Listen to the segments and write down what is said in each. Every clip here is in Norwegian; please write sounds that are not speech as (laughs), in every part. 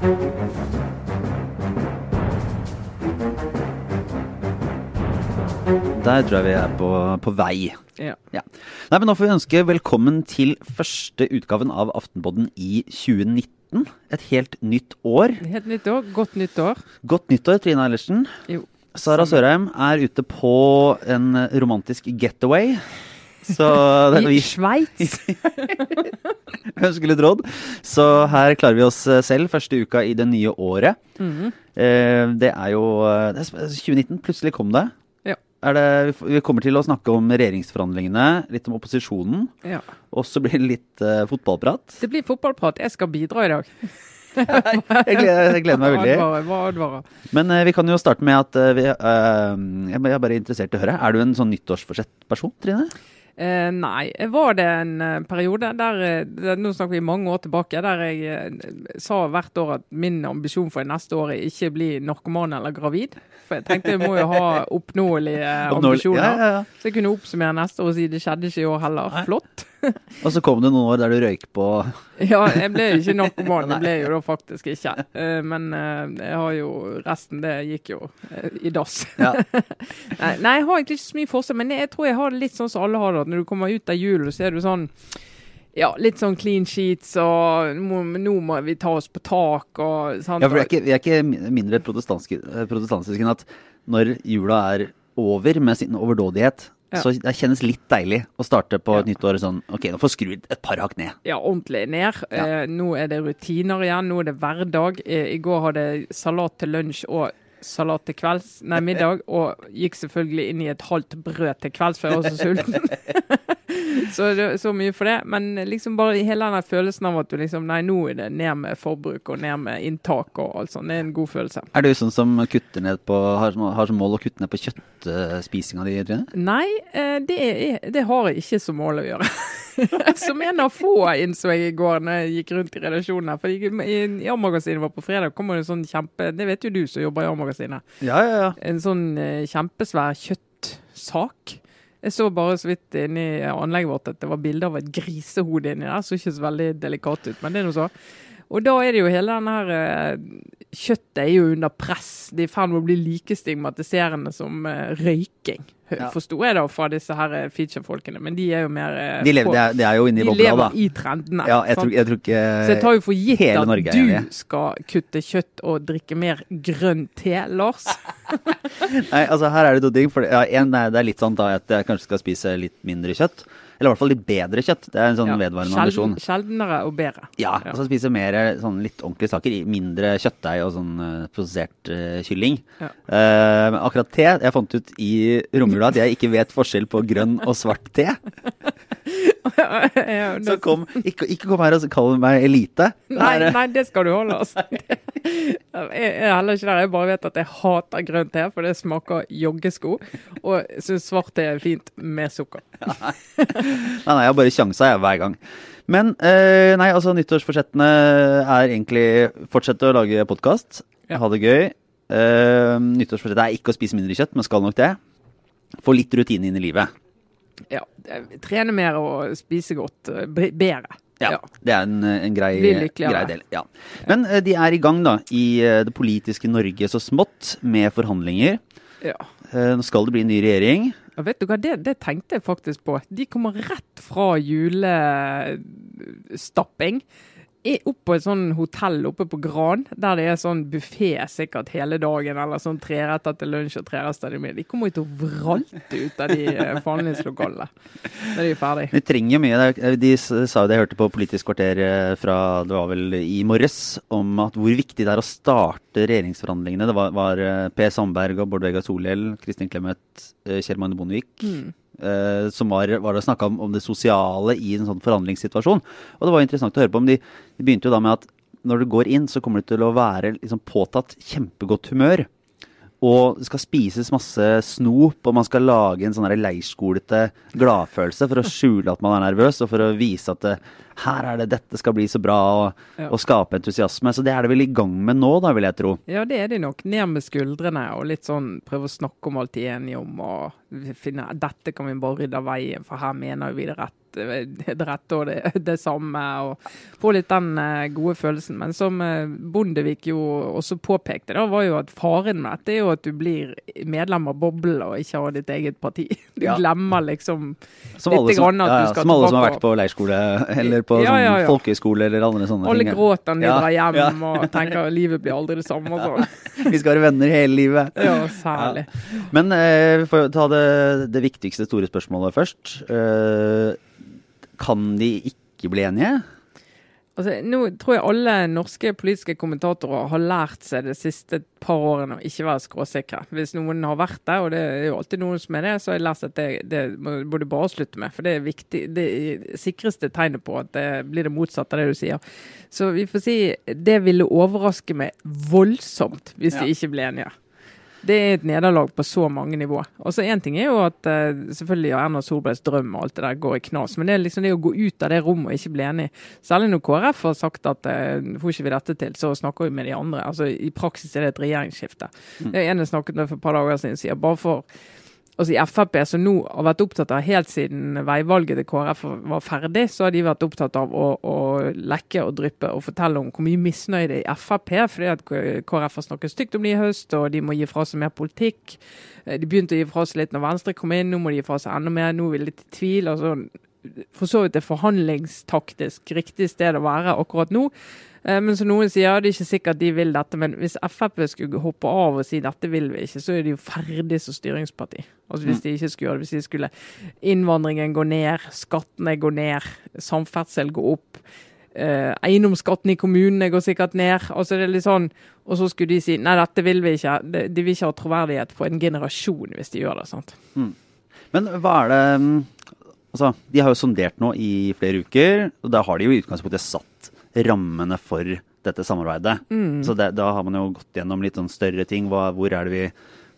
Der tror jeg vi er på, på vei. Ja. Ja. Nei, men Nå får vi ønske velkommen til første utgaven av Aftenpodden i 2019. Et helt nytt år. Helt nytt år. Godt nytt år. Godt nyttår, Trine Eilertsen. Jo. Sara Sørheim er ute på en romantisk getaway. Så det, I vi Sveits. ønsker litt råd. Så her klarer vi oss selv første uka i det nye året. Eh, det er jo eh, det er 2019. Plutselig kom det. Ja. Er det. vi kommer til å snakke om regjeringsforhandlingene, litt om opposisjonen. Ja. Og så blir det litt eh, fotballprat. Det blir fotballprat. Jeg skal bidra i dag. (laughs) Jeg gleder, jeg gleder meg veldig. Advarer, advarer. Men eh, vi kan jo starte med at eh, vi, eh, jeg er bare interessert i å høre. Er du en sånn nyttårsforsett-person, Trine? Eh, nei, var det en eh, periode der, eh, Nå snakker vi mange år tilbake, der jeg eh, sa hvert år at min ambisjon for neste år er ikke bli narkoman eller gravid. For jeg tenkte jeg må jo ha oppnåelige ambisjoner. Ja, ja, ja. Så jeg kunne oppsummere neste år og si det skjedde ikke i år heller. Nei. Flott. (laughs) Og så kom det noen år der du røyk på (laughs) Ja, jeg ble ikke narkoman, (laughs) det ble jeg jo da faktisk ikke. Eh, Men eh, jeg har jo resten, det gikk jo eh, i dass. Ja. Nei, jeg har egentlig ikke så mye forskjell, men jeg tror jeg har det litt sånn som alle har det. at Når du kommer ut av julen, så er du sånn ja, litt sånn clean sheets og nå, må vi ta oss på tak og sant? Ja, for vi er ikke, vi er ikke mindre protestantiske, protestantiske enn at når jula er over med sin overdådighet, Ja. så det kjennes litt deilig å starte på Ja. et nytt år sånn Ok, nå får skrudd et par hakk ned. Ja, ordentlig ned. Ja. Eh, nå er det rutiner igjen. Nå er det hverdag. Eh, I går hadde jeg salat til lunsj og salat til kvelds, nei, middag. Og gikk selvfølgelig inn i et halvt brød til kvelds, for jeg var så sulten. (laughs) (laughs) så, så mye for det. Men liksom bare hele den følelsen av at du liksom Nei, nå er det ned med forbruk og ned med inntak og alt sånt. Det er en god følelse. Er du sånn som kutter ned på, har, har som mål å kutte ned på kjøttspisinga di, Trine? Nei, eh, det, er, det har jeg ikke som mål å gjøre. (laughs) som en av få, innså jeg i går når jeg gikk rundt i redaksjonen her. For i i A-magasinet var på fredag, kommer det en sånn kjempe Det vet jo du som jobber i A-magasinet. Ja, ja, ja. En sånn eh, kjempesvær kjøttsak. Jeg så bare så vidt inni anlegget vårt at det var bilde av et grisehode inni der. Så ikke så veldig delikat ut, men det er nå så. Og da er det jo hele den her eh, Kjøttet er jo under press. Det er i ferd med å bli like stigmatiserende som eh, røyking. Ja. Forsto jeg da fra disse her eh, feature-folkene, men de er jo mer De, lever, på- de, er, de er jo inni de bobla, lever da. i trendene. Ja, jeg tror, jeg tror ikke så jeg tar jo for gitt at Norge du jeg. skal kutte kjøtt og drikke mer grønn te, Lars. (laughs) Nei, altså her er det to ting. For, ja, en, det er litt sånn da at jeg kanskje skal spise litt mindre kjøtt. Eller i hvert fall litt bedre kjøtt. Det er en sånn Ja, vedvarende sjelden- ambisjon. Sjeldnere og bedre. Ja, Ja. altså spise mer sånn litt ordentlige saker. Mindre kjøttdeig og sånn uh, prosessert uh, kylling. Ja. Uh, akkurat te Jeg fant ut i romjula at jeg ikke vet forskjell på grønn og svart te. (laughs) Så kom, ikke, ikke kom her og kall meg elite. Nei, eh, nei, det skal du holde, altså. (laughs) Jeg er heller ikke der. Jeg bare vet at jeg hater grønn te, for det smaker joggesko. Og syns svart te er fint med sukker. (laughs) Nei, nei, jeg har bare sjansa jeg hver gang. Men eh, nei, altså nyttårsforsettene er egentlig fortsette å lage podkast, Ja. ha det gøy. Eh, nyttårsforsettet er ikke å spise mindre kjøtt, men skal nok det. Få litt rutine inn i livet. Ja, Trene mer og spise godt. eh, Bedre. Ja, Det er en, en grei, grei del. Ja. Men eh, de er i gang da, i eh, det politiske Norge så smått med forhandlinger. ja. Eh, nå skal det bli en ny regjering. Ja, vet du hva, det, det tenkte jeg faktisk på. De kommer rett fra julestapping. I- Opp på et sånn hotell oppe på Gran, der det er sånn buffé sikkert hele dagen, eller sånn treretter til lunsj og treretter til middag. De kommer jo til å vralte ut av de eh, forhandlingslokalene når de er ferdig. Vi trenger mye. De sa jo det jeg hørte på Politisk kvarter eh, fra det var vel i morges, om at hvor viktig det er å starte regjeringsforhandlingene. Det var, var eh, Per Sandberg og Bård Vegar Solhjell, Kristin Clemet, eh, Kjell Magne Bondevik. Mm. Eh, som var, var det snakka om, om det sosiale i en sånn forhandlingssituasjon. Og det var interessant å høre på Men de, de begynte jo da med at når du går inn, så kommer du til å være liksom påtatt kjempegodt humør. Og det skal spises masse snop, og man skal lage en sånn leirskolete gladfølelse for å skjule at man er nervøs, og for å vise at det, her er det, dette skal bli så bra, og, Ja. og skape entusiasme. Så det er det vel i gang med nå, da, vil jeg tro. Ja, det er de nok. Ned med skuldrene og litt sånn prøve å snakke om alt de er enige om. og finne, Dette kan vi bare rydde av veien, for her mener vi det rett. Eh, det rette og det, det samme. og Få litt den eh, gode følelsen. Men som eh, Bondevik jo også påpekte, da var jo at faren med dette er jo at du blir medlem av boblen og ikke har ditt eget parti. (laughs) Du Ja. glemmer liksom Som alle, Litt som, grann at ja, du skal tilbake. som alle som har vært på leirskole eller på Ja, sånn ja, ja. folkehøyskole eller andre sånne Alle ting. gråter når de Ja, drar hjem ja. og tenker at livet blir aldri det samme og sånn. (laughs) Vi skal være venner hele livet. (laughs) Ja, særlig. Men eh, for å ta det, det viktigste store spørsmålet først. Eh, kan de ikke bli enige? Altså, nå tror jeg alle norske politiske kommentatorer har lært seg de siste par årene å ikke være skråsikre. Hvis noen har vært der, og det er jo alltid noen som er det, så har jeg lært at det, det må du bare slutte med. For det er viktig, det sikreste tegnet på at det blir det motsatte av det du sier. Så vi får si det ville overraske meg voldsomt hvis Ja. de ikke blir enige. Det er et nederlag på så mange nivå. Og så Én ting er jo at eh, selvfølgelig ja, Erna Solbergs drøm og alt det der går i knas, men det er liksom det å gå ut av det rommet og ikke bli enig. Særlig når KrF har sagt at eh, får ikke vi dette til, så snakker vi med de andre. Altså I praksis er det et regjeringsskifte. Det er en jeg snakket med for et par dager siden, sier bare for Altså I Frp, som nå har vært opptatt av helt siden veivalget til KrF var ferdig, så har de vært opptatt av å, å lekke og dryppe og fortelle om hvor mye misnøye det er i Frp, fordi at KrF har snakket stygt om det i høst, og de må gi fra seg mer politikk. Eh, De begynte å gi fra seg litt når Venstre kom inn, nå må de gi fra seg enda mer. Nå er vi litt i tvil. altså For så vidt det forhandlingstaktisk riktig sted å være akkurat nå. Eh, Men som noen sier, ja, det er ikke sikkert de vil dette. Men hvis Frp skulle hoppe av og si dette vil vi ikke, så er de jo ferdig som styringsparti. Altså Hvis de ikke skulle gjøre det, hvis de skulle innvandringen gå ned, skattene gå ned, samferdsel gå opp. Eh, eiendomsskatten i kommunene går sikkert ned. altså det er litt sånn, Og så skulle de si nei, dette vil vi ikke. De, de vil ikke ha troverdighet på en generasjon hvis de gjør det. sant? Men hva er det mm, Altså, de har jo sondert nå i flere uker, og da har de jo i utgangspunktet satt rammene for dette samarbeidet. Så det, da har man jo gått gjennom litt sånn større ting. Hva, hvor er vi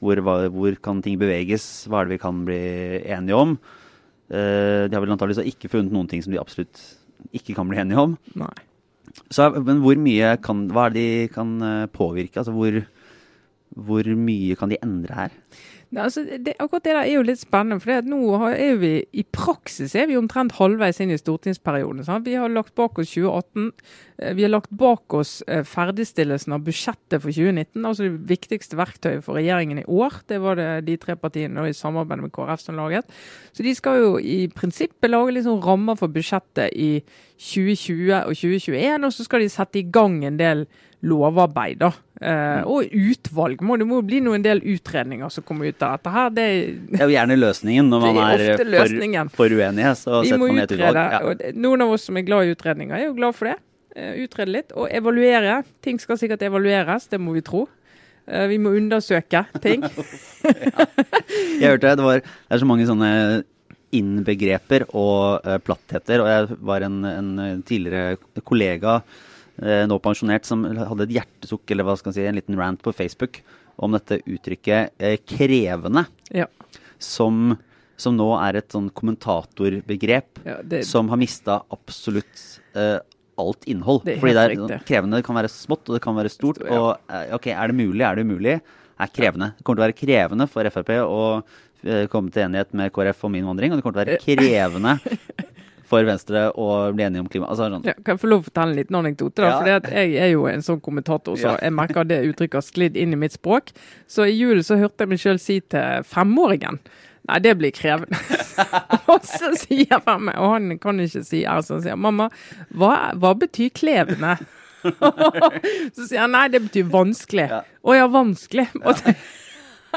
hvor, hva, hvor kan ting beveges? Hva er det vi kan bli enige om? Uh, de har vel antakeligvis ikke funnet noen ting som de absolutt ikke kan bli enige om. Nei. Så, men hvor mye kan Hva er det de kan eh, påvirke? Altså hvor, hvor mye kan de endre her? Altså, det, akkurat det der er jo litt spennende. For nå er vi i praksis er vi omtrent halvveis inn i stortingsperioden. Sant? Vi har lagt bak oss 2018. eh, Vi har lagt bak oss eh, ferdigstillelsen av budsjettet for 2019. Altså det viktigste verktøyet for regjeringen i år. Det var det de tre partiene i samarbeid med KrF som laget. Så de skal jo i prinsippet lage sånn rammer for budsjettet i 2020 og 2021. Og så skal de sette i gang en del lovarbeid. da. Eh, og utvalg. Må, det må bli noen del utredninger som kommer ut av dette her. Det, Det er jo gjerne løsningen når man er er for, for uenige. Så vi setter må man et utrede. utvalg. Ja. Noen av oss som er glad i utredninger, er jo glad for det. Eh, utrede litt og evaluere. Ting skal sikkert evalueres, det må vi tro. Eh, vi må undersøke ting. (laughs) Jeg hørte det var det er så mange sånne innbegreper og eh, plattheter. Og jeg var en, en tidligere kollega, eh, nå pensjonert, som hadde et hjertesukk, eller hva skal man si, en liten rant på Facebook om dette uttrykket eh, 'krevende', Ja. som, som nå er et sånn kommentatorbegrep Ja, det- som har mista absolutt eh, alt innhold. Det Fordi det er riktig. krevende, det kan være smått, og det kan være stort. Stor, ja. Og eh, ok, er det mulig, er det umulig? Er krevende. Det kommer til å være krevende for Frp å eh, komme til enighet med KrF om innvandring, og det kommer til å være krevende (laughs) for Venstre å bli enige om klima. Altså, sånn. Ja, kan jeg få lov å fortelle en liten anekdote? da? Ja. At Jeg er jo en sånn kommentator, så Ja. jeg merker det uttrykket har sklidd inn i mitt språk. Så i jul så hørte jeg meg sjøl si til femåringen Nei, det blir krevende. (laughs) og så sier for og han kan ikke si R, så han sier mamma, hva, hva betyr klevende? (laughs) så sier han nei, det betyr vanskelig. Å ja, vanskelig. Og så-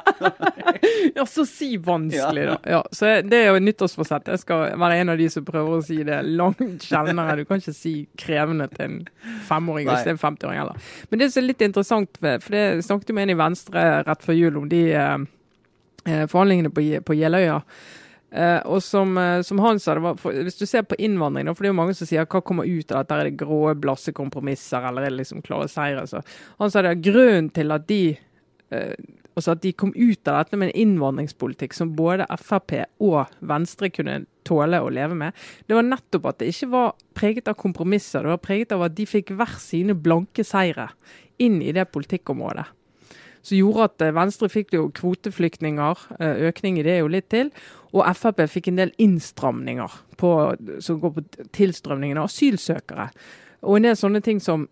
(laughs) ja, så si vanskelig, da. Ja, så det er jo et nyttårsforsett. Jeg skal være en av de som prøver å si det langt sjeldnere. Du kan ikke si krevende til en femåring hvis det er en 50-åring heller. Men det som er litt interessant, for det snakket jo med en i Venstre rett før jul om de eh, eh, forhandlingene på, på Jeløya. Uh, og som, uh, som han sa, var, for, hvis du ser på innvandring, da, for det er jo mange som sier hva kommer ut av dette, er det grå, blasse kompromisser, eller er det liksom klare seire? Så han sa det grunnen til at de eh, altså at de kom ut av dette med en innvandringspolitikk som både Frp og Venstre kunne tåle å leve med, det var nettopp at det ikke var preget av kompromisser. Det var preget av at de fikk hver sine blanke seire inn i det politikkområdet. som gjorde at eh, Venstre fikk jo kvoteflyktninger, eh, økning i det jo litt til. Og Frp fikk en del innstramninger på, som går på tilstrømningen av asylsøkere. Og en del sånne ting som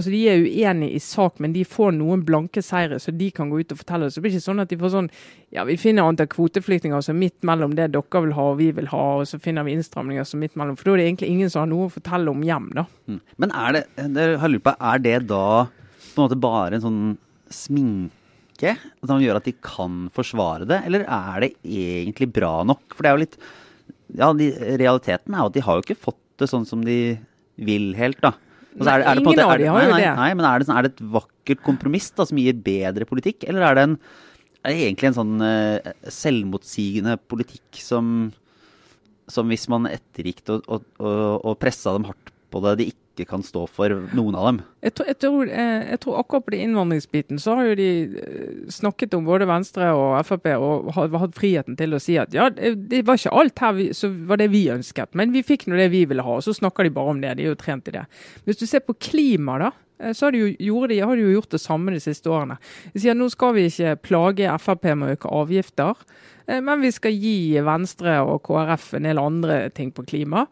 altså De er uenige i sak, men de får noen blanke seire, så de kan gå ut og fortelle. Så det blir ikke sånn at de får sånn Ja, vi finner antall kvoteflyktninger er midt mellom det dere vil ha og vi vil ha, og så finner vi innstramninger som midt mellom. For da er det egentlig ingen som har noe å fortelle om hjem, da. Mm. Men er det, har lurt på, er det da på en måte bare en sånn sminke som gjør at de kan forsvare det, eller er det egentlig bra nok? For det er jo litt Ja, de, realiteten er jo at de har jo ikke fått det sånn som de vil helt, da. Så er det, er det på en måte, er det, nei, nei, nei, men er det, sånn, er det et vakkert kompromiss da, som gir bedre politikk, eller er det, en, er det egentlig en sånn uh, selvmotsigende politikk som, som hvis man ettergikk og, og, og, og pressa dem hardt på det, de ikke kan stå for, noen av dem? Jeg tror, jeg tror, eh, jeg tror akkurat på innvandringsbiten så har jo de eh, snakket om både Venstre og Frp og hatt friheten til å si at ja, det var ikke alt her vi, så var det vi ønsket, men vi fikk nå det vi ville ha. Og så snakker de bare om det. De er jo trent i det. Hvis du ser på klima, da. Eh, så har de, jo, de, har de jo gjort det samme de siste årene. De sier nå skal vi ikke plage Frp med å øke avgifter, men vi skal gi Venstre og KrF en del andre ting på klima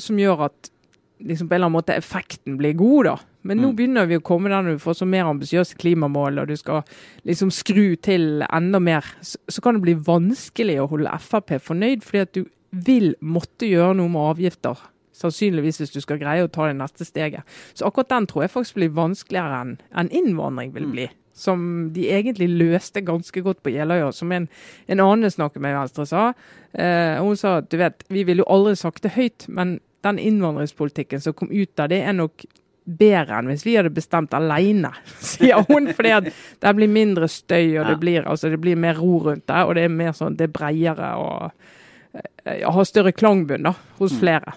som gjør at liksom på en eller annen måte effekten blir god, da. Men nå mm. begynner vi å komme der når du får så mer ambisiøse klimamål, og du skal liksom skru til enda mer. Så, så, kan det bli vanskelig å holde Frp fornøyd, fordi at du vil måtte gjøre noe med avgifter. Sannsynligvis hvis du skal greie å ta det neste steget. Så akkurat den tror jeg faktisk blir vanskeligere enn en innvandring vil mm. bli. Som de egentlig løste ganske godt på Jeløya, som en, en annen snakket med Venstre sa. Eh, hun sa at du vet, vi ville jo aldri sagt det høyt, men den innvandringspolitikken som kom ut av det, er nok bedre enn hvis vi hadde bestemt alene, (laughs) sier hun. fordi at det blir mindre støy, og det blir, altså, det blir mer ro rundt det. Og det er mer sånn, det er bredere og uh, har større klangbunn da, hos mm. flere.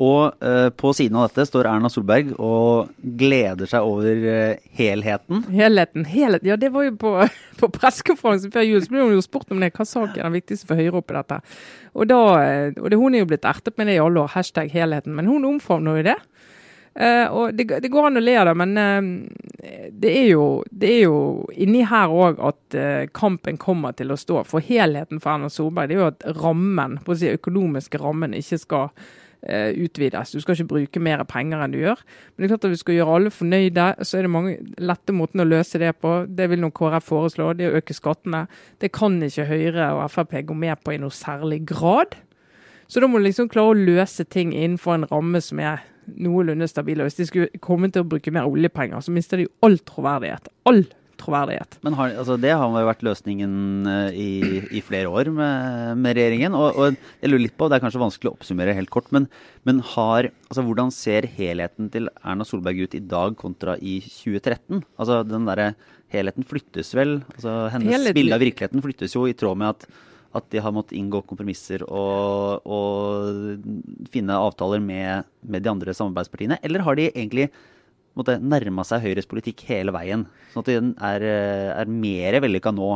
Og uh, på siden av dette står Erna Solberg og gleder seg over uh, helheten. Helheten, helhet. Ja, det var jo på, (laughs) på pressekonferansen før jul. Så ble hun jo spurt om det. Hva sak er den viktigste for Høyre oppi dette? Og, da, uh, og det, hun er jo blitt ertet med det i alle år. Hashtag helheten. Men hun omfavner jo det. og det, det, går an å le av det, men det er, jo, det, er jo, inni her òg at kampen kommer til å stå. For helheten for Erna Solberg det er jo at rammen, på å si økonomiske rammen ikke skal Eh, utvides. Du skal ikke bruke mer penger enn du gjør. Men det er klart at vi skal gjøre alle fornøyde, så er det mange lette måter å løse det på. Det vil nok KrF foreslå, det er å øke skattene. Det kan ikke Høyre og Frp gå med på i noe særlig grad. Så da må du liksom klare å løse ting innenfor en ramme som er noenlunde stabil. Og hvis de skulle komme til å bruke mer oljepenger, så mister de jo all troverdighet. All troverdighet. Men har, altså, Det har jo vært løsningen uh, i, i, flere år med, med regjeringen. Og, og, jeg lurer litt på, Det er kanskje vanskelig å oppsummere helt kort, men, men har, altså, hvordan ser helheten til Erna Solberg ut i dag kontra i 2013? Altså den der, Helheten flyttes vel? altså Hennes helheten. bilde av virkeligheten flyttes jo i tråd med at at de har måttet inngå kompromisser og, og finne avtaler med, med, de andre samarbeidspartiene? Eller har de egentlig måtte nærma seg Høyres politikk hele veien. Sånn at den er, eh, er mer vellykka nå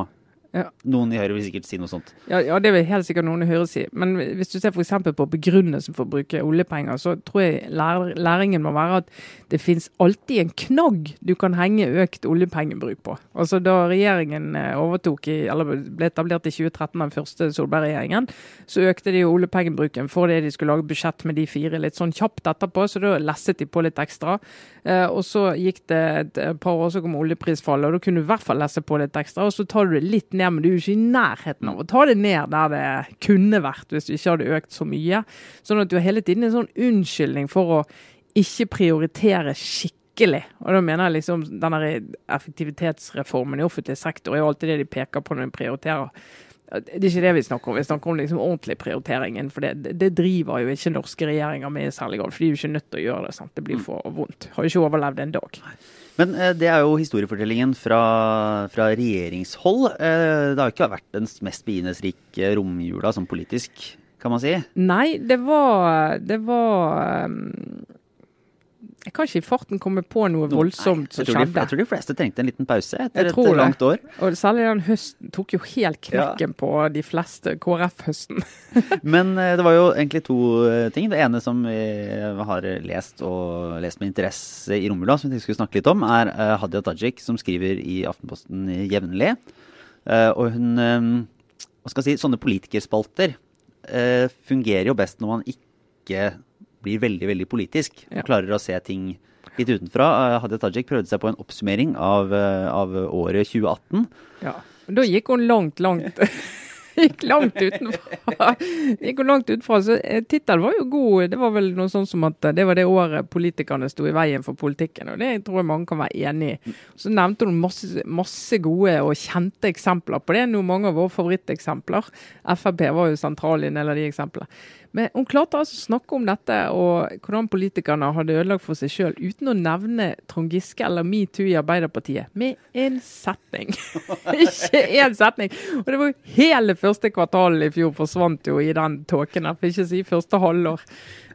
ja. Noen i Høyre vil sikkert si noe sånt. Ja, ja, det vil helt sikkert noen i Høyre si. Men hvis du ser f.eks. på begrunnelsen for å bruke oljepenger, så tror jeg læringen må være at det finnes alltid en knagg du kan henge økt oljepengebruk på. Altså Da regjeringen eh, overtok i, eller ble etablert i 2013, den første Solberg-regjeringen, så økte de oljepengebruken fordi de skulle lage budsjett med de fire litt sånn kjapt etterpå, så da lesset de på litt ekstra. Eh, og så gikk det et par år, så kom oljeprisfallet, og da kunne du i hvert fall lese på litt ekstra. Og så tar du det litt ned ned, men du er jo ikke i nærheten av å ta det ned der det kunne vært hvis du ikke hadde økt så mye. Sånn at du har hele tiden en sånn unnskyldning for å ikke prioritere skikkelig. Og da mener jeg liksom denne effektivitetsreformen i offentlig sektor er jo alltid det de peker på når de prioriterer. Det er ikke det vi snakker om, vi snakker om liksom ordentlig prioriteringen. For det, det, driver jo ikke norske regjeringer med i særlig grad, for de er jo ikke nødt til å gjøre det. sant? Det blir mm. for vondt. Har jo ikke overlevd en dag. Men eh, det er jo historiefortellingen fra, fra regjeringshold. Eh, det har jo ikke vært den mest begivenhetsrike romjula som politisk, kan man si? Nei, det var Det var um, Jeg kan ikke i farten komme på noe voldsomt som de, skjedde. jeg tror de fleste trengte en liten pause etter et langt år. Og særlig den høsten tok jo helt knekken på de fleste KrF-høsten. (laughs) Men eh, det var jo egentlig to eh, ting. Det ene som vi har lest og lest med interesse i Romjula, som vi skulle snakke litt om, er eh, Hadia Tajik, som skriver i Aftenposten jevnlig. Eh, og hun eh, Hva skal jeg si? Sånne politikerspalter eh, fungerer jo best når man ikke blir veldig, veldig politisk. Ja. Klarer å se ting litt utenfra. Eh, Hadia Tajik prøvde seg på en oppsummering av, eh, av året 2018. Ja. Da gikk hun langt, langt (laughs) Gikk langt utenfra. Gikk hun langt utenfra. Så eh, tittelen var jo god. Det var vel noe sånn som at det var det året politikerne sto i veien for politikken. Og det tror jeg mange kan være enig i. Så nevnte hun masse, masse gode og kjente eksempler på det. Noe mange av våre favoritteksempler. Frp var jo sentral i en del av de eksemplene. Men hun klarte altså å snakke om dette og hvordan politikerne hadde ødelagt for seg sjøl, uten å nevne Trond Giske eller metoo i Arbeiderpartiet. Med en setning. (laughs) ikke én setning! Og det var jo hele første kvartal i fjor forsvant jo i den tåken, for ikke å si første halvår.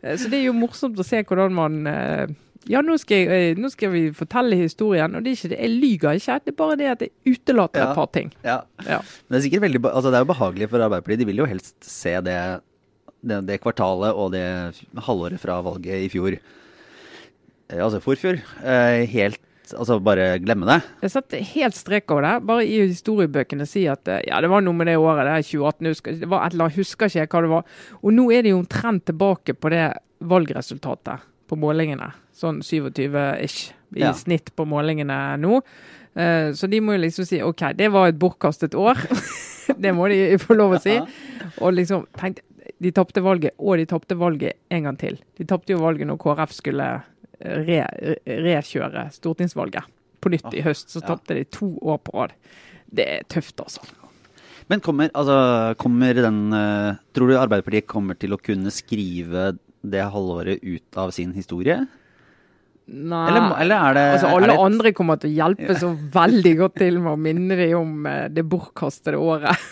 Eh, Så det er jo morsomt å se hvordan man eh, ja, nå skal, jeg, eh, nå skal vi fortelle historien, og det er ikke det, jeg lyver ikke. Det er bare det at jeg utelater Ja. et par ting. Ja. Ja. Men det er sikkert veldig, altså det er jo behagelig for Arbeiderpartiet. De vil jo helst se det, det, det kvartalet og det halvåret fra valget i fjor, eh, altså forfjor, eh, helt Altså bare glemme det. Jeg setter helt strek over det. Bare i historiebøkene si at eh, ja, det var noe med det året, det er 2018, jeg husker, det var et eller annet, husker ikke hva det var. Og nå er de jo omtrent tilbake på det valgresultatet på målingene. Sånn 27-ish i Ja. snitt på målingene nå. Uh, Så de må jo liksom si OK, det var et bortkastet år. (laughs) det må de få lov å si. Og liksom tenk, de tapte valget, og de tapte valget en gang til. De tapte jo valget når KrF skulle eh, re, rekjøre stortingsvalget på nytt i høst. Så tapte de to år på rad. Det er tøft, altså. Men kommer, altså, kommer den eh, Tror du Arbeiderpartiet kommer til å kunne skrive det halvåret ut av sin historie? Nei. Eller, eller er det Altså, alle andre kommer til å hjelpe så veldig godt til med å minne dem om eh, det bortkastede året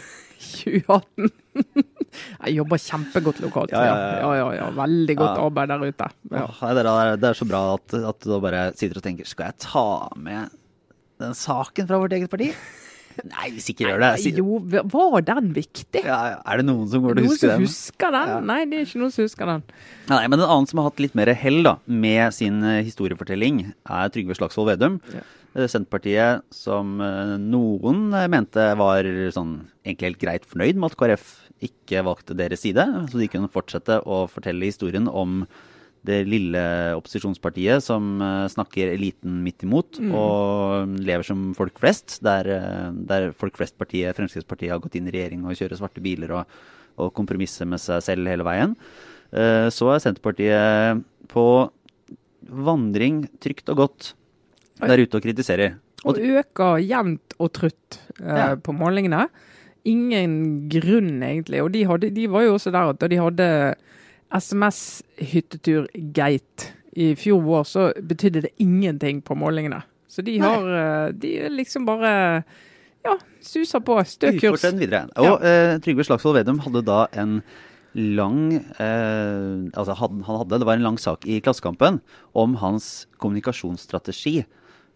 2018. (laughs) Jeg jobber kjempegodt lokalt. Ja, Ja, ja, ja. Veldig godt arbeid der ute. Ja. Åh, det, er, det er så bra at, at du bare sitter og tenker Skal jeg ta med den saken fra vårt eget parti? (laughs) Nei, hvis ikke gjør det. Jo, var den viktig? er det noen som går til å Noen huske som den? husker den? Nei, det er ikke noen som husker den. Nei, men en annen som har hatt litt mer hell da, med sin eh, historiefortelling, er Trygve Slagsvold Vedum. Eh, Senterpartiet som eh, noen eh, mente var sånn egentlig helt greit fornøyd med at KrF ikke valgte deres side, så de kunne fortsette å fortelle historien om det lille opposisjonspartiet som snakker eliten midt imot og lever som folk flest, der, der folk flest-partiet, Fremskrittspartiet, har gått inn i regjering og kjører svarte biler og, og kompromisser med seg selv hele veien. Så er Senterpartiet på vandring trygt og godt der ute og kritiserer. Og øker jevnt og trutt eh, Ja. på målingene. Ingen grunn, egentlig. Og de, hadde, de var jo også der at da de hadde SMS-hyttetur-gate i fjor vår, så betydde det ingenting på målingene. Så de har Nei. De er liksom bare ja, suser på. Stø kurs. Fortsett videre. Og eh, Trygve Slagsvold Vedum hadde da en lang eh, Altså han, han hadde, det var en lang sak i Klassekampen om hans kommunikasjonsstrategi.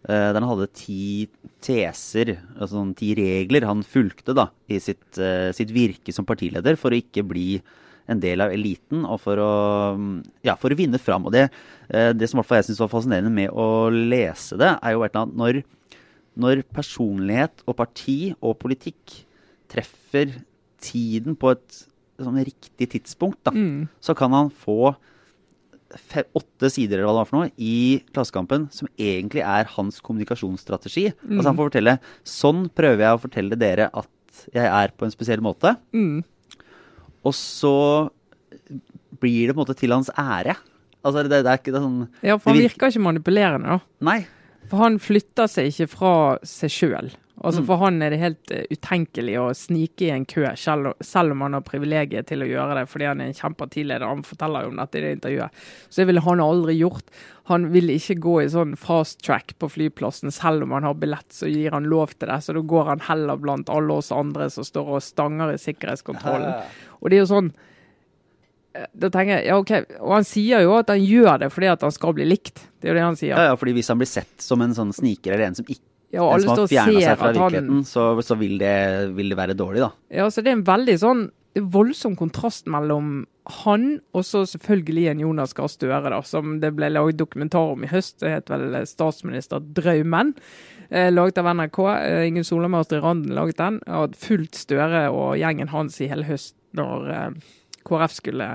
Eh, der han hadde ti teser, altså sånn ti regler han fulgte da i sitt, eh, sitt virke som partileder for å ikke bli en del av eliten og for å, mm, ja, for å vinne fram. Og det, eh, det som jeg syns var fascinerende med å lese det, er jo et eller annet når når personlighet og parti og politikk treffer tiden på et sånn riktig tidspunkt, da, Mm. så kan han få åtte sider eller hva det var for noe i Klassekampen som egentlig er hans kommunikasjonsstrategi. Altså Han får fortelle sånn prøver jeg å fortelle dere at jeg er på en spesiell måte. Mm. Og så blir det på en måte til hans ære. Altså det, det er ikke det er sånn Ja, for han virker- virker ikke manipulerende, da. Nei. For han flytter seg ikke fra seg sjøl. Altså Mm. For han er det helt eh, utenkelig å snike i en kø, selv, selv om han har privilegiet til å gjøre det fordi han er en kjempepartileder. Han forteller jo om dette i det intervjuet. Så det ville han aldri gjort. Han vil ikke gå i sånn fast track på flyplassen, selv om han har billett, så gir han lov til det. Så da går han heller blant alle oss andre som står og stanger i sikkerhetskontrollen. Og det er jo sånn Da tenker jeg, ja ok, Og han sier jo at han gjør det fordi at han skal bli likt. Det er jo det han sier. Ja, ja, fordi hvis han blir sett som en sånn sniker eller en som ikke Ja, alle står og ser at han så, så vil, det, vil det være dårlig, da. Ja, så det er en veldig sånn voldsom kontrast mellom han og så selvfølgelig en Jonas Gahr Støre, da, som det ble laget dokumentar om i høst. Det het vel 'Statsministerdrømmen'. Eh, laget av NRK. Eh, Ingen Solheim og Astrid Randen laget den. Og fulgt Støre og gjengen hans i hele høst når eh, KrF skulle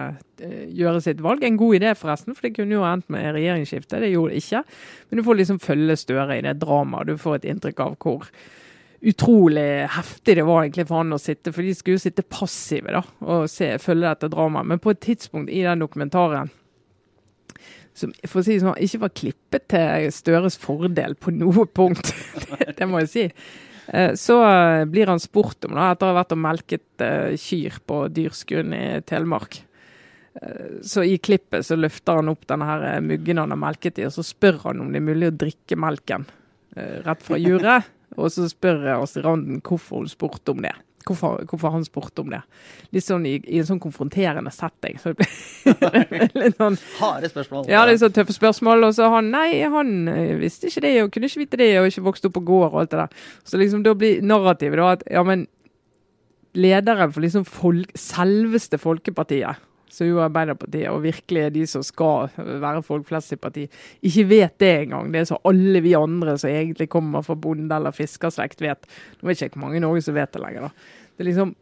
eh, gjøre sitt valg. En god idé, forresten, for det kunne jo endt med regjeringsskifte. Det gjorde det ikke. Men du får liksom følge Støre i det dramaet. Du får et inntrykk av hvor utrolig heftig det var egentlig for han å sitte, for de skulle jo sitte passive da, og se, følge dette dramaet. Men på et tidspunkt i den dokumentaren som for å si sånn, ikke var klippet til Støres fordel på noe punkt, (laughs) det, det må jeg si. Eh, Så blir han spurt om, da, etter å ha vært og melket eh, kyr på Dyrskuen i Telemark. Eh, Så i klippet så løfter han opp denne her muggen han har melket i, og så spør han om det er mulig å drikke melken rett fra (laughs) juret. Og så spør Astrid Randen hvorfor hun spurte om det. Hvorfor, hvorfor han spurte om det. Litt sånn i, i en sånn konfronterende setting. Så det (laughs) litt sånn Harde spørsmål. ja, det er sånn tøffe spørsmål. Og så han nei, han eh, visste ikke det, og kunne ikke vite det, og ikke vokste opp på gård og alt det der. Så liksom da blir narrativet da at ja, men lederen for liksom folk, selveste Folkepartiet, som jo er Arbeiderpartiet, og virkelig er de som skal være folk flest i parti, ikke vet det engang. Det er så alle vi andre som egentlig kommer fra bonde- eller fiskerslekt vet. Nå vet ikke hvor mange i Norge som vet det lenger, da. Det er liksom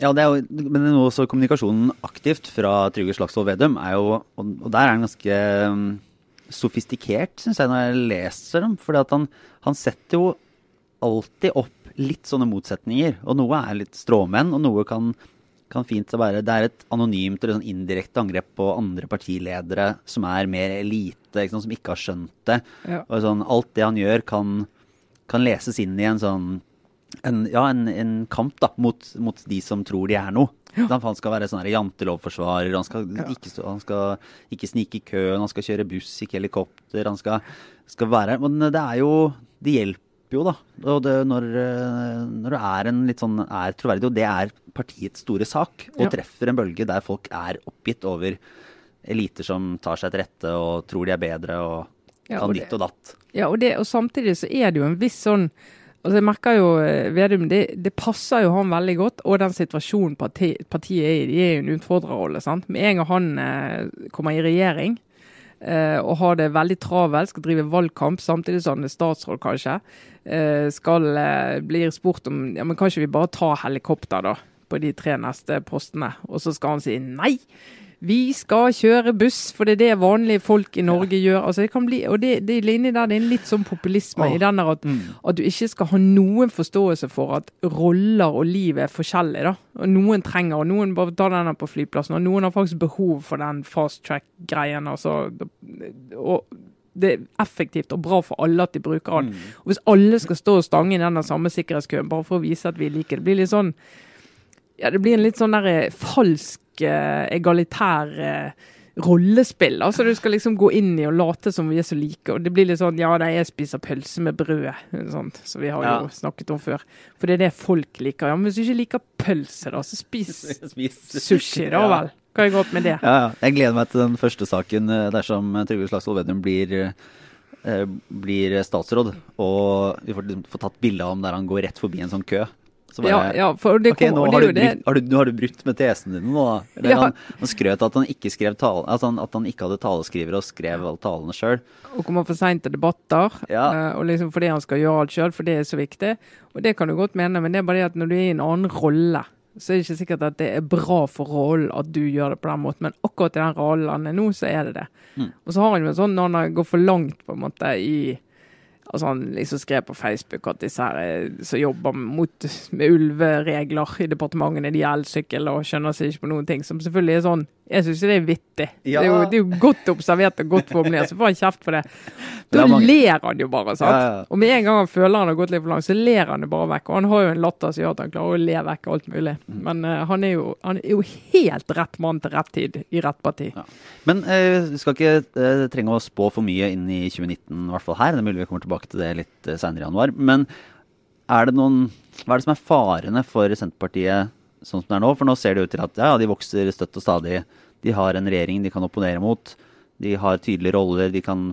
Ja, det er jo, men nå også kommunikasjonen aktivt fra Trygve Slagsvold Vedum er jo Og, der er han ganske um, sofistikert, syns jeg, når jeg leser dem. at han, han setter jo alltid opp litt sånne motsetninger. Og noe er litt stråmenn, og noe kan, kan fint være Det er et anonymt eller sånn indirekte angrep på andre partiledere som er mer elite, ikke sånn, som ikke har skjønt det. Ja. Og sånn, alt det han gjør, kan, kan leses inn i en sånn en, ja, en, en kamp da, mot, mot de som tror de er noe. Ja. Han skal være sånn jantelovforsvarer, han skal, ikke, stå- han skal ikke snike i køen, han skal kjøre buss, ikke helikopter. Han skal, skal være Men det er jo Det hjelper jo, da. Og det, når, eh, når du er en litt sånn er troverdig, og det er partiets store sak, og Ja. treffer en bølge der folk er oppgitt over eliter som tar seg til rette og tror de er bedre og Ja, kan ditt og datt. Ja, og, det, og samtidig så er det jo en viss sånn Altså jeg merker jo, eh, Vedum, det, det passer jo han veldig godt, og den situasjonen parti, partiet er i. De er jo en utfordrerrolle. sant? Med en gang han eh, kommer i regjering og har det veldig travelt, skal drive valgkamp samtidig som han er statsråd, kanskje, eh, skal eh, blir spurt om ja, men kan ikke vi bare ta helikopter da, på de tre neste postene, og så skal han si nei. Vi skal kjøre buss, for det er det vanlige folk i Norge gjør. Altså det kan bli, og det, det er inni der, det er en litt sånn populisme oh. i den der at, at du ikke skal ha noen forståelse for at roller og liv er forskjellige. da. Og Noen trenger, og noen bare tar den på flyplassen, og noen har faktisk behov for den fast track-greien. altså, og det er effektivt og bra for alle at de bruker den. Og Hvis alle skal stå og stange i den samme sikkerhetskøen bare for å vise at vi liker det, det blir litt sånn ja, det blir en litt sånn der eh, falsk, egalitær eh, rollespill. Altså Du skal liksom gå inn i og late som vi er så like. Og det blir litt sånn Ja, nei, jeg spiser pølse med brød, sånt, som vi har Ja. jo snakket om før. For det er det folk liker. Ja, Men hvis du ikke liker pølse, da, så spis (laughs) sushi, da vel. Hva er godt med det? Ja, ja. Jeg gleder meg til den første saken eh, dersom Trygve Slagsvold Vedum blir, eh, blir statsråd. Og vi får, får tatt bilde av ham der han går rett forbi en sånn kø. Så bare, ja, for det, Ok, kom, nå det har du, brutt, har, du, nå har du brutt med tesen din nå, da. Eller Ja. Han, han skrøt at han ikke skrev tale, at han, at han ikke hadde taleskriver og skrev alle talene sjøl. og kommer for seint til debatter. Ja. eh, og liksom fordi han skal gjøre alt sjøl, for det er så viktig. Og det kan du godt mene, men det er bare det at når du er i en annen rolle, så er det ikke sikkert at det er bra for rollen at du gjør det på den måten. Men akkurat i den rollen han er nå, så er det det. Mm. Og så har han jo sånn når han går for langt på en måte i Altså Han liksom skrev på Facebook at disse her eh, som jobber mot, med ulveregler i departementene, de har elsykkel og skjønner seg ikke på noen ting. Som selvfølgelig er sånn Jeg syns det er vittig. Ja. Det, er jo, det er jo godt observert og godt formulert, så får han kjeft for det. Da det ler han jo bare, sant. Ja, ja. Og med en gang han føler han har gått litt for langt, så ler han det bare vekk. Og han har jo en latter som gjør at han klarer å le vekk alt mulig. Mm. Men uh, han, er jo, han er jo helt rett mann til rett tid i rett parti. Men uh, vi skal ikke uh, trenge å spå for mye inn i 2019, i hvert fall her. Det er mulig vi kommer tilbake til det litt uh, seinere i januar. Men er det noen, hva er det som er farene for Senterpartiet sånn som det er nå? For nå ser det ut til at ja, de vokser støtt og stadig. De har en regjering de kan opponere mot. De har tydelige roller. De, kan,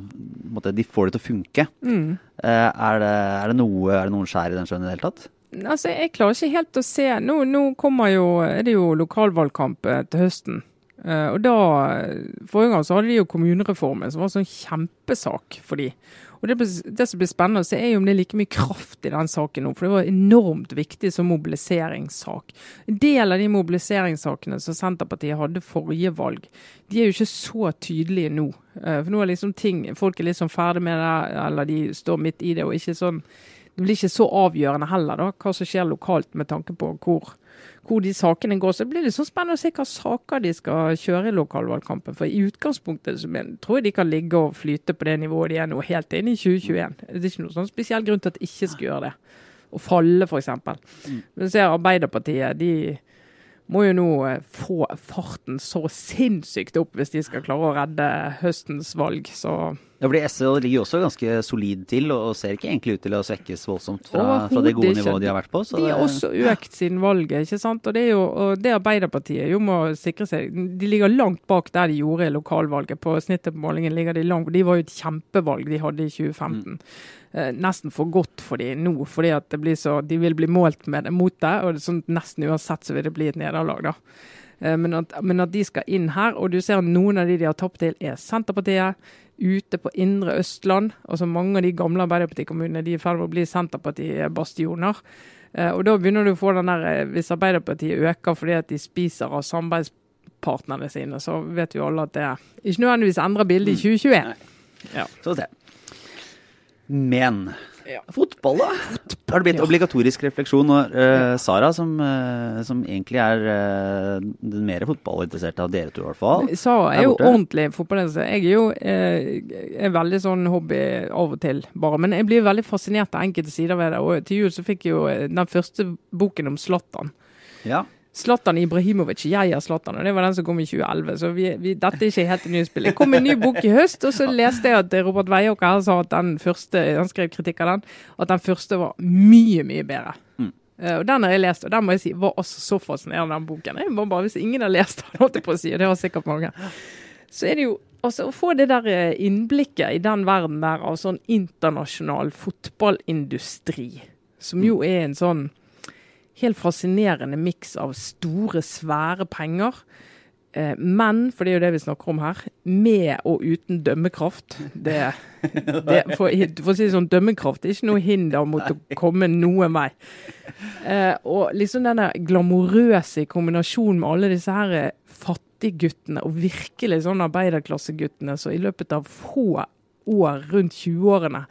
måte, de får det til å funke. Mm. Eh, er, det, er, det noe, er det noen skjær i den sjøen i det hele tatt? Altså, Jeg klarer ikke helt å se Nå, nå kommer jo, er det jo lokalvalgkamp eh, til høsten. Og da, Forrige gang så hadde de jo kommunereformen, som var en sånn kjempesak for de. Og det, det, som blir spennende å se, er jo om det er like mye kraft i den saken nå. For det var enormt viktig som mobiliseringssak. En del av de mobiliseringssakene som Senterpartiet hadde forrige valg, de er jo ikke så tydelige nå. Uh, for nå er liksom ting Folk er liksom ferdig med det, eller de står midt i det. og ikke sånn det blir ikke så avgjørende heller, da, hva som skjer lokalt med tanke på hvor, hvor de sakene går. Så det blir litt sånn spennende å se hva saker de skal kjøre i lokalvalgkampen. For i utgangspunktet så tror jeg de kan ligge og flyte på det nivået de er nå, helt inn i 2021. Det er ikke noen sånn spesiell grunn til at de ikke skal gjøre det. Å falle, f.eks. Mm. Men ser Arbeiderpartiet, de må jo nå eh, få farten så sinnssykt opp hvis de skal klare å redde høstens valg. Så ja, fordi SV ligger også ganske solid til, og ser ikke egentlig ut til å svekkes voldsomt fra, fra det gode nivået de har vært på. de har også økt siden valget, ikke sant. Og det jo og det Arbeiderpartiet jo må sikre seg. De ligger langt bak der de gjorde lokalvalget. På snittet på målingen ligger de langt. De var jo et kjempevalg de hadde i 2015. Mm. Eh, nesten for godt for de nå, fordi at det blir så, de vil bli målt med, mot det. og det sånn, Nesten uansett så vil det bli et nederlag. da. Eh, men at, men at, de skal inn her, og du ser noen av de de har tapt til, er Senterpartiet. Ute på indre Østland. altså Mange av de gamle Arbeiderpartikommunene de er i ferd med å bli Senterparti-bastioner. Eh, og da begynner du å få den der, Hvis Arbeiderpartiet øker fordi at de spiser av samarbeidspartnerne sine, så vet jo alle at det ikke nødvendigvis endrer bildet i 2021. Mm. Ja. Så det. Men ja. fotball, da? Fotball, har det blitt obligatorisk refleksjon? Og uh, Sara, som, uh, som, egentlig er uh, den mer fotballinteresserte av dere to, i hvert fall. Sara er, er jo ordentlig fotballinteressert. Jeg er jo er veldig sånn hobby av og til, bare. Men jeg blir veldig fascinert av enkelte sider ved det. Og til jul så fikk jeg jo den første boken om Zlatan. Ja. Zlatan Ibrahimovic. Jeg er Zlatan, og det var den som kom i 2011. Så vi, vi, dette er ikke helt et spill. Det kom en ny bok i høst, og så leste jeg at Robert Weiåker sa at den første, han skrev kritikk av den, at den første var mye, mye bedre. Mm. Uh, og Den har jeg lest, og den må jeg si var også så fascinerende, den boken. Jeg må bare, Hvis ingen har lest den, holdt jeg på å si, og det har sikkert mange, så er det jo altså, å få det der eh, innblikket i den verden der av sånn internasjonal fotballindustri, som jo er en sånn helt fascinerende miks av store, svære penger. Eh, men, for det er jo det vi snakker om her, med og uten dømmekraft. Det, (laughs) det, for, for, å si det sånn, dømmekraft er ikke noe hinder mot å komme noen vei. Eh, og liksom denne glamorøse i kombinasjon med alle disse her fattigguttene, og virkelig sånn arbeiderklasseguttene, så i løpet av få år, rundt 20-årene,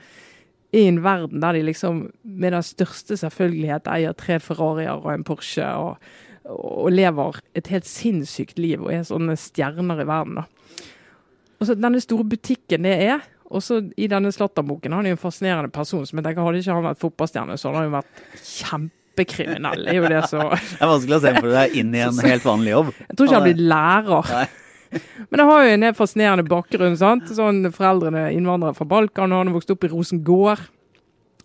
i en verden der de liksom med den største selvfølgelighet eier tre Ferrarier og en Porsche og, og lever et helt sinnssykt liv og er sånne stjerner i verden. da. Og så Denne store butikken det er. Og så I denne Slatterboken han er jo en fascinerende person. som jeg tenker Hadde ikke han vært fotballstjerne, så han jo vært kjempekriminell. Det er jo det så (laughs) Det er vanskelig å se for deg inn i en (laughs) helt vanlig jobb. Jeg tror ikke han blir lærer. Nei. (laughs) Men det har jo en helt fascinerende bakgrunn. sant? Sånn Foreldrene er innvandrere fra Balkan, han har vokst opp i Rosengård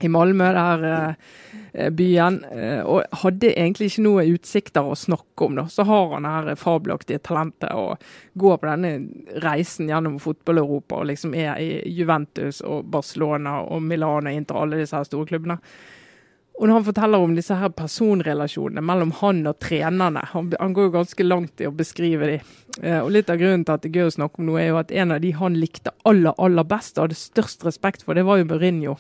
i Malmö, der eh, byen, eh, og hadde egentlig ikke noe utsikter å snakke om. da. Så har han her fabelaktige talentet og går på denne reisen gjennom fotball-Europa og liksom er i Juventus og Barcelona og Milano og Inter, alle disse her store klubbene. Og når han forteller om disse her personrelasjonene mellom han og trenerne Han, han går jo ganske langt i å beskrive de. Eh, og Litt av grunnen til at det er gøy å snakke om noe, er jo at en av de han likte aller aller best og hadde størst respekt for, det var jo Mourinho.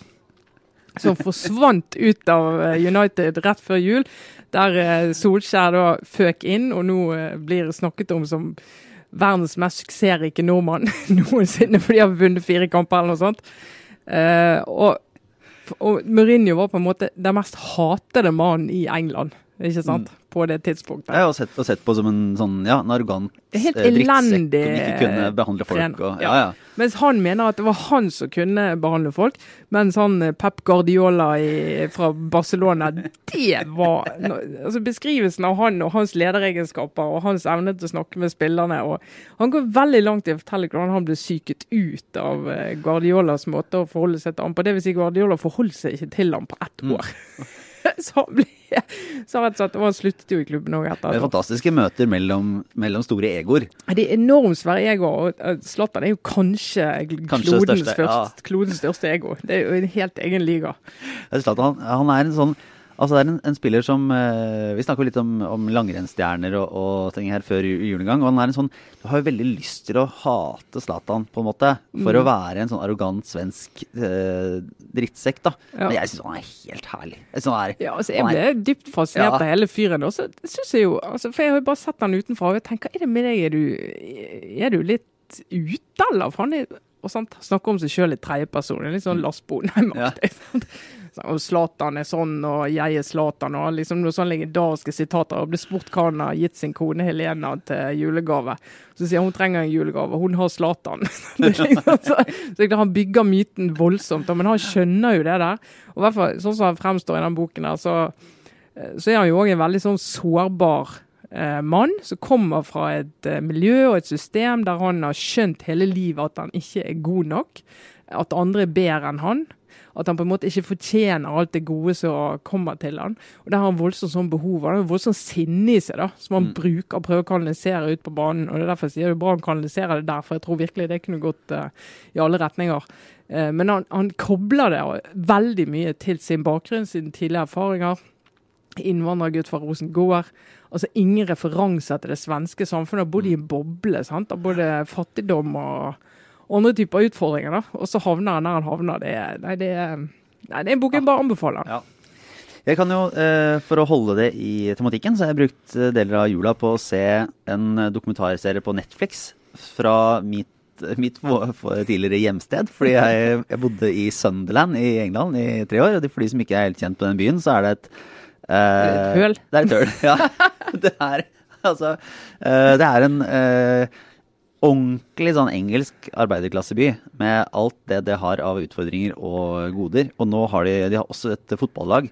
Som (laughs) forsvant ut av eh, United rett før jul, der eh, Solskjær da føk inn og nå blir snakket om som verdens mest suksessrike nordmann (laughs) noensinne, fordi han har vunnet fire kamper eller noe sånt. og og Mourinho var på en måte den mest hatede mannen i England. Ikke sant? Mm. På det tidspunktet. Jeg har sett, sett på som en sånn, ja, en arrogant Helt eh, elendig som ikke kunne behandle folk. Og, ja, ja. Mens han mener at det var han som kunne behandle folk, mens han eh, Pep Guardiola i, fra Barcelona, det var altså Beskrivelsen av han og hans lederegenskaper og hans evne til å snakke med spillerne og Han går veldig langt i å fortelle hvordan han ble psyket ut av eh, Guardiolas måte å forholde seg til ham på. Det vil si Guardiola forholdt seg ikke til ham på ett mm. (laughs) så ble så rett og slett, og han sluttet jo i klubben òg etter. Det er fantastiske møter mellom, mellom store egoer. Det er enormt svære egoer. og Zlatan er jo kanskje, Kanskje klodens, største, ja. klodens største ego. Det er jo en helt egen liga. Zlatan, han, han er en sånn Altså det er en, en spiller som eh, Vi jo litt om, om langrennsstjerner og, og ting her før ju- jul en gang. Og han er en sånn Du har jo veldig lyst til å hate Zlatan, på en måte. For Mm. å være en sånn arrogant svensk eh, drittsekk, da. Ja. Men jeg syns han er helt herlig. Jeg er, Ja, altså, jeg ble er, dypt fascinert Ja. av hele fyren. Og så synes jeg jo, altså, For jeg har jo bare sett han utenfra, og jeg tenker er det med deg? Er du, er du litt ute, eller? For han er og sånt. snakker om seg sjøl i tredjeperson. Litt sånn Lars Bonheim-aktig. (laughs) sant? Og Zlatan er sånn, og jeg er Zlatan, og liksom noen sånne legendariske sitater. Og ble spurt hva han har gitt sin kone Helena til julegave. Så sier hun trenger en julegave, hun har Zlatan. (laughs) Liksom så, så han bygger myten voldsomt, men han skjønner jo det der. Og i hvert fall sånn som han fremstår i den boken der, så, eh, så er han jo òg en veldig sånn sårbar eh, mann som kommer fra et eh, miljø og et system der han har skjønt hele livet at han ikke er god nok. At andre er bedre enn han. At han på en måte ikke fortjener alt det gode som kommer til han. Og der har han voldsomt sånn behov. Han har voldsomt sinne i seg, da, som han bruker og prøver å kanalisere ut på banen. Og det er derfor jeg sier det er bra han kanaliserer det der, for jeg tror virkelig det kunne gått eh, i alle retninger. Eh, men han, han kobler det veldig mye til sin bakgrunn, sine tidligere erfaringer innvandrergutt fra Rosengård. Altså ingen referanser til det svenske samfunnet. Bodd i en boble sant? av både fattigdom og andre typer utfordringer. da. Og så havner han der han havner. Det nei, det nei, det er en bok jeg bare anbefaler. Ja. Jeg kan jo, eh, For å holde det i tematikken, så har jeg brukt eh, deler av jula på å se en eh, dokumentarserie på Netflix fra mitt, mitt tidligere hjemsted. Fordi jeg, jeg bodde i Sunderland i England i tre år. Og for de som ikke er helt kjent på den byen, så er det et Et høl. Det er et høl, ja. (laughs) Det er, altså, eh, det er en eh, ordentlig sånn engelsk arbeiderklasseby med alt det det har av utfordringer og goder. Og nå har de, de har også et fotballag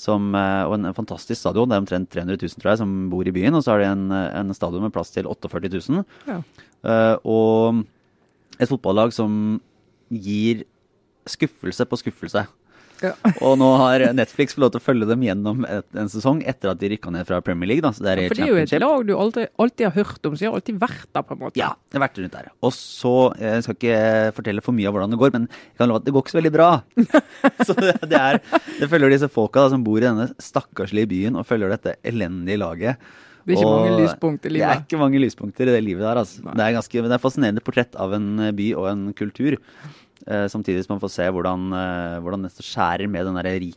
som, eh, og en fantastisk stadion. Det er omtrent 300 000 tror jeg, som bor i byen. Og så har de en, en stadion med plass til 48 000. Ja. Uh, og et fotballag som gir skuffelse på skuffelse. Ja. (laughs) Og nå har Netflix fått lov til å følge dem gjennom et, en sesong etter at de rykka ned fra Premier League. Da, så det er ja, For det er jo et lag du alltid, alltid har hørt om, så jeg har alltid vært der, på en måte. Ja, det har vært rundt der. Og så, Jeg skal ikke fortelle for mye av hvordan det går, men jeg kan love at det går ikke så veldig bra. (laughs) så det, det er, det følger disse folka da, som bor i denne stakkarslige byen og følger dette elendige laget. Det er ikke Og mange lyspunkter i livet. Det er ikke mange lyspunkter i det livet der. Altså. Det er ganske, det er fascinerende portrett av en by og en kultur. Eh, samtidig som man får se hvordan, eh, hvordan det skjærer med den der rik,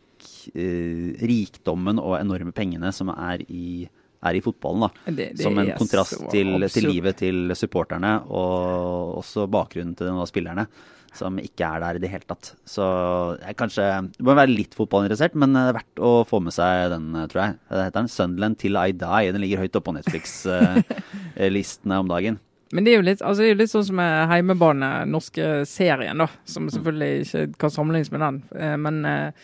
eh, rikdommen og enorme pengene som er i, er i fotballen. da. Det- det som en kontrast til, til livet til supporterne, og også bakgrunnen til noen av spillerne. Som ikke er der i det hele tatt. Så jeg kanskje Du må være litt fotballinteressert, men det er verdt å få med seg den, tror jeg. Det heter den 'Sunderland Till I Die'. Den ligger høyt oppe på Netflix-listene (laughs) om dagen. Men det er jo litt, altså det er litt sånn som Heimebane, norske serien, da. Som selvfølgelig ikke kan sammenlignes med den. Eh, Men eh,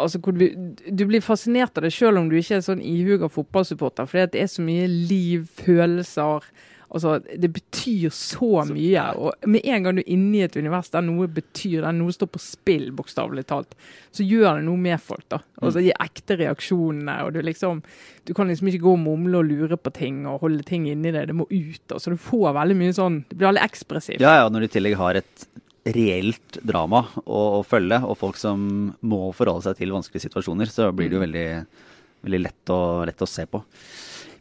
altså, du, du blir fascinert av det selv om du ikke er sånn ihuga fotballsupporter. For det er så mye liv, følelser. Altså, det betyr så mye. Og med en gang du er inne i et univers der noe betyr, der noe står på spill, bokstavelig talt, så gjør det noe med folk. da. Altså De ekte reaksjonene. og Du liksom, du kan liksom ikke gå og mumle og lure på ting og holde ting inni deg. Det må ut. da, Så Du får veldig mye sånn Det blir veldig ekspressivt. Ja, ja, når du i tillegg har et reelt drama å, å følge, og folk som må forholde seg til vanskelige situasjoner, så blir det jo veldig, veldig lett, å, lett å se på.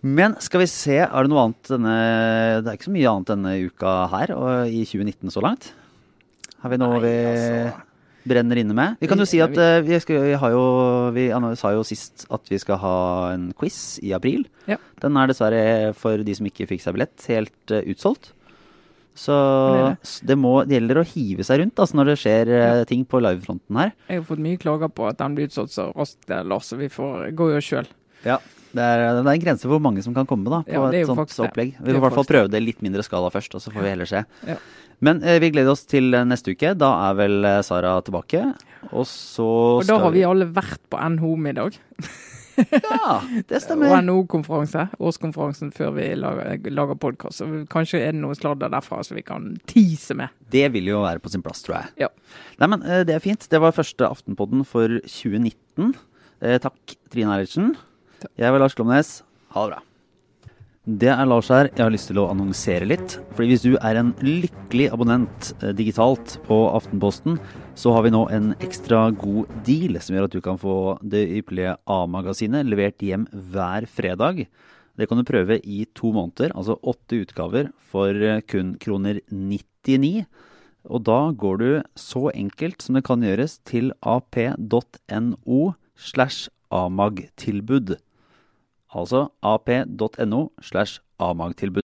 Men skal vi se, er det noe annet denne Det er ikke så mye annet denne uka her, og i 2019 så langt? Har vi noe Nei, vi altså. brenner inne med? Vi kan jo si at uh, vi, skal, vi har jo Vi sa jo sist at vi skal ha en quiz i april. Ja. Den er dessverre, for de som ikke fikk seg billett, helt uh, utsolgt. Så Det må, det gjelder å hive seg rundt altså, når det skjer ja. ting på livefronten her. Jeg har fått mye klager på at den blir utsolgt så raskt, eh, Lars. Så vi får gå jo sjøl. Ja. Det er, det er en grense for hvor mange som kan komme da, på Ja, et sånt faktisk opplegg. Vi får i hvert fall prøve det i litt mindre skala først, og så får vi heller se. Ja. Men eh, vi gleder oss til eh, neste uke. Da er vel eh, Sara tilbake. Og så Og da har vi alle vært på NHO-middag. (laughs) Ja, det Og stemmer. NHO-konferanse. Årskonferansen før vi lager, lager podkast. Så kanskje er det noe sladder derfra som vi kan tease med. Det vil jo være på sin plass, tror jeg. Ja. Nei, men eh, Det er fint. Det var første Aftenpodden for 2019. Eh, takk, Trine Eilertsen. Jeg var Lars Klomnes. Ha det bra. Det er Lars her. Jeg har lyst til å annonsere litt. Fordi hvis du er en lykkelig abonnent eh, digitalt på Aftenposten, så har vi nå en ekstra god deal som gjør at du kan få det ypperlige A-magasinet levert hjem hver fredag. Det kan du prøve i to måneder, altså åtte utgaver for eh, kun kroner 99. Og da går du så enkelt som det kan gjøres til ap.no slash amag-tilbud. Altså ap.no slash amag-tilbud.